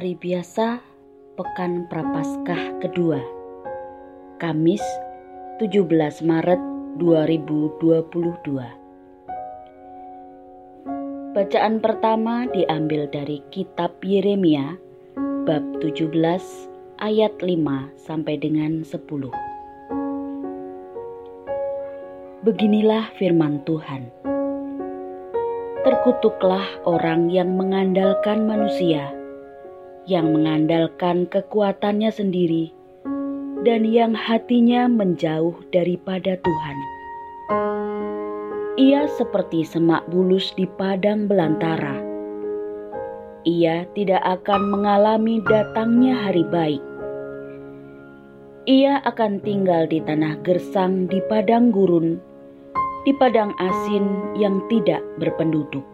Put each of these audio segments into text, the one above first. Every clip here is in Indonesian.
Hari biasa Pekan Prapaskah kedua Kamis 17 Maret 2022 Bacaan pertama diambil dari kitab Yeremia bab 17 ayat 5 sampai dengan 10 Beginilah firman Tuhan. Terkutuklah orang yang mengandalkan manusia yang mengandalkan kekuatannya sendiri dan yang hatinya menjauh daripada Tuhan. Ia seperti semak bulus di padang belantara. Ia tidak akan mengalami datangnya hari baik. Ia akan tinggal di tanah gersang di padang gurun, di padang asin yang tidak berpenduduk.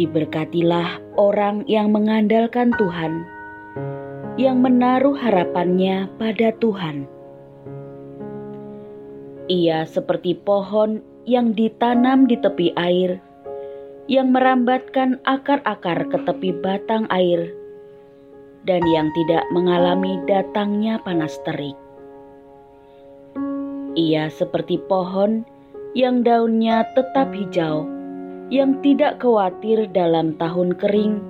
Diberkatilah orang yang mengandalkan Tuhan, yang menaruh harapannya pada Tuhan. Ia seperti pohon yang ditanam di tepi air, yang merambatkan akar-akar ke tepi batang air, dan yang tidak mengalami datangnya panas terik. Ia seperti pohon yang daunnya tetap hijau yang tidak khawatir dalam tahun kering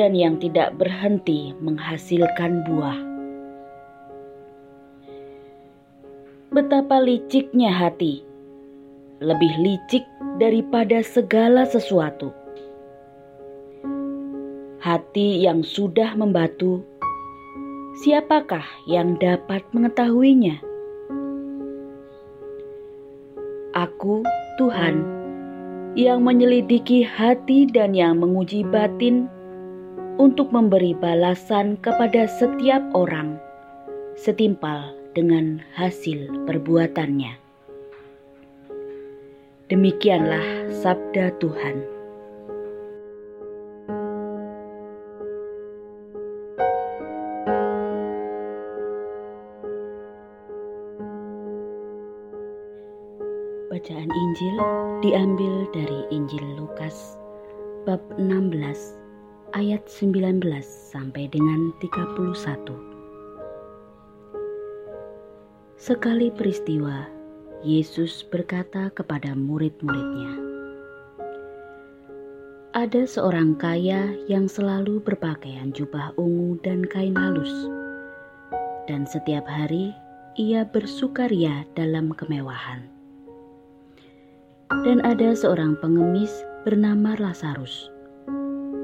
dan yang tidak berhenti menghasilkan buah. Betapa liciknya hati, lebih licik daripada segala sesuatu. Hati yang sudah membatu, siapakah yang dapat mengetahuinya? Aku, Tuhan, yang menyelidiki hati dan yang menguji batin untuk memberi balasan kepada setiap orang setimpal dengan hasil perbuatannya. Demikianlah sabda Tuhan. Bacaan Injil diambil dari Injil Lukas bab 16 ayat 19 sampai dengan 31. Sekali peristiwa, Yesus berkata kepada murid-muridnya, "Ada seorang kaya yang selalu berpakaian jubah ungu dan kain halus, dan setiap hari ia bersukaria dalam kemewahan." Dan ada seorang pengemis bernama Lazarus.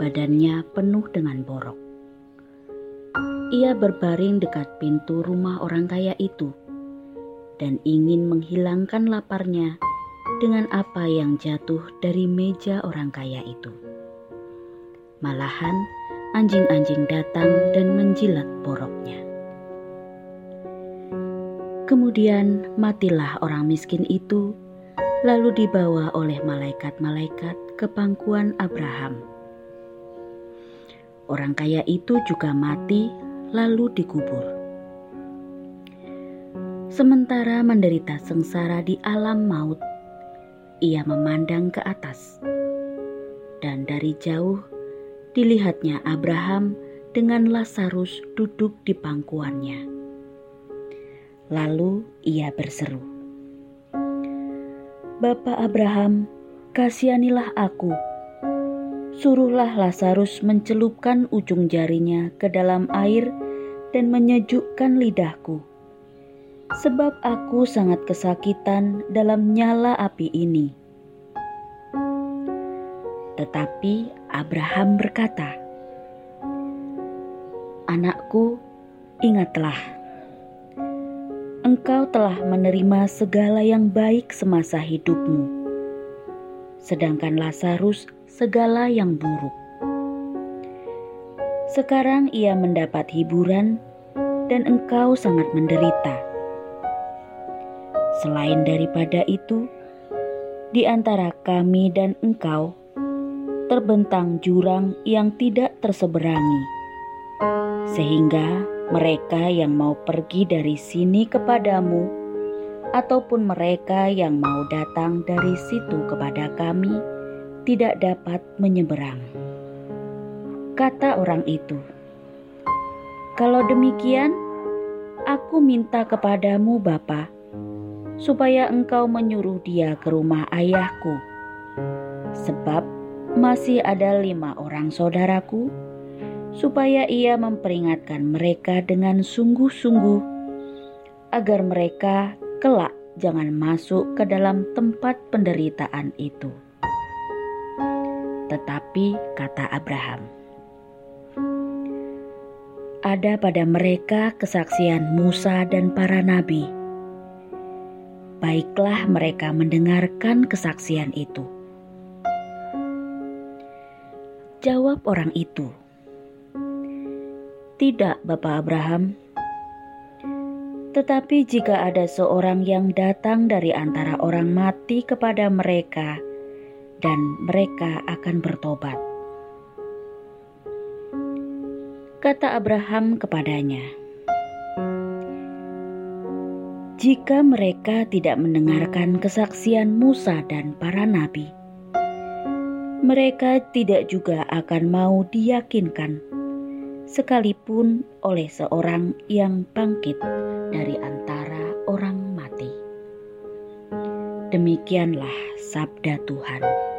Badannya penuh dengan borok. Ia berbaring dekat pintu rumah orang kaya itu dan ingin menghilangkan laparnya dengan apa yang jatuh dari meja orang kaya itu. Malahan, anjing-anjing datang dan menjilat boroknya. Kemudian matilah orang miskin itu lalu dibawa oleh malaikat-malaikat ke pangkuan Abraham. Orang kaya itu juga mati, lalu dikubur. Sementara menderita sengsara di alam maut, ia memandang ke atas, dan dari jauh dilihatnya Abraham dengan Lazarus duduk di pangkuannya. Lalu ia berseru, Bapak Abraham, kasihanilah aku. Suruhlah Lazarus mencelupkan ujung jarinya ke dalam air dan menyejukkan lidahku. Sebab aku sangat kesakitan dalam nyala api ini. Tetapi Abraham berkata, "Anakku, ingatlah engkau telah menerima segala yang baik semasa hidupmu, sedangkan Lazarus segala yang buruk. Sekarang ia mendapat hiburan, dan engkau sangat menderita. Selain daripada itu, di antara kami dan engkau terbentang jurang yang tidak terseberangi, sehingga mereka yang mau pergi dari sini kepadamu, ataupun mereka yang mau datang dari situ kepada kami, tidak dapat menyeberang. Kata orang itu, "Kalau demikian, aku minta kepadamu, Bapa, supaya engkau menyuruh dia ke rumah ayahku, sebab masih ada lima orang saudaraku, supaya ia memperingatkan mereka dengan sungguh-sungguh, agar mereka kelak jangan masuk ke dalam tempat penderitaan itu." Tetapi kata Abraham, ada pada mereka kesaksian Musa dan para nabi. Baiklah, mereka mendengarkan kesaksian itu. Jawab orang itu, "Tidak, Bapak Abraham, tetapi jika ada seorang yang datang dari antara orang mati kepada mereka, dan mereka akan bertobat." Kata Abraham kepadanya, "Jika mereka tidak mendengarkan kesaksian Musa dan para nabi, mereka tidak juga akan mau diyakinkan, sekalipun oleh seorang yang bangkit dari antara orang mati." Demikianlah sabda Tuhan.